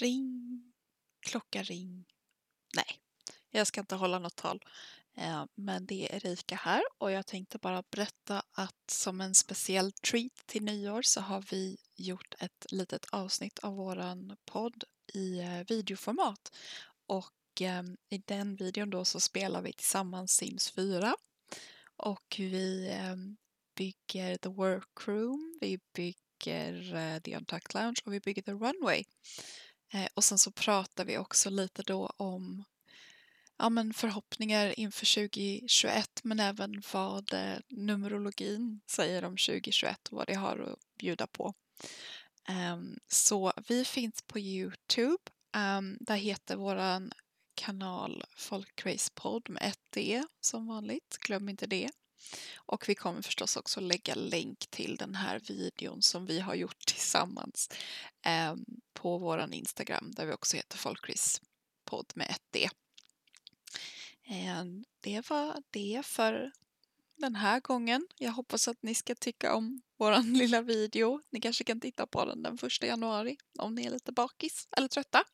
Ring, klocka ring. Nej, jag ska inte hålla något tal. Eh, men det är Erika här och jag tänkte bara berätta att som en speciell treat till nyår så har vi gjort ett litet avsnitt av våran podd i eh, videoformat. Och ehm, i den videon då så spelar vi tillsammans Sims 4 och vi ehm, bygger The Workroom, vi bygger eh, The Untucked Lounge och vi bygger The Runway. Eh, och sen så pratar vi också lite då om ja, men förhoppningar inför 2021 men även vad eh, Numerologin säger om 2021 och vad det har att bjuda på. Um, så vi finns på Youtube. Um, där heter våran kanal Folkracepodd med ett D som vanligt. Glöm inte det. Och vi kommer förstås också lägga länk till den här videon som vi har gjort tillsammans um, på vår Instagram där vi också heter Folkrispodd med ett D. Eh, det var det för den här gången. Jag hoppas att ni ska tycka om vår lilla video. Ni kanske kan titta på den den första januari om ni är lite bakis eller trötta.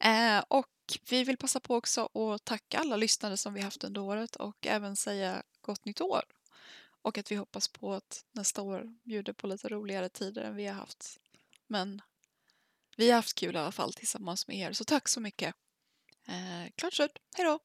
Eh, och vi vill passa på också att tacka alla lyssnare som vi haft under året och även säga gott nytt år. Och att vi hoppas på att nästa år bjuder på lite roligare tider än vi har haft. Men vi har haft kul i alla fall tillsammans med er, så tack så mycket. Eh, klart slut, hej då!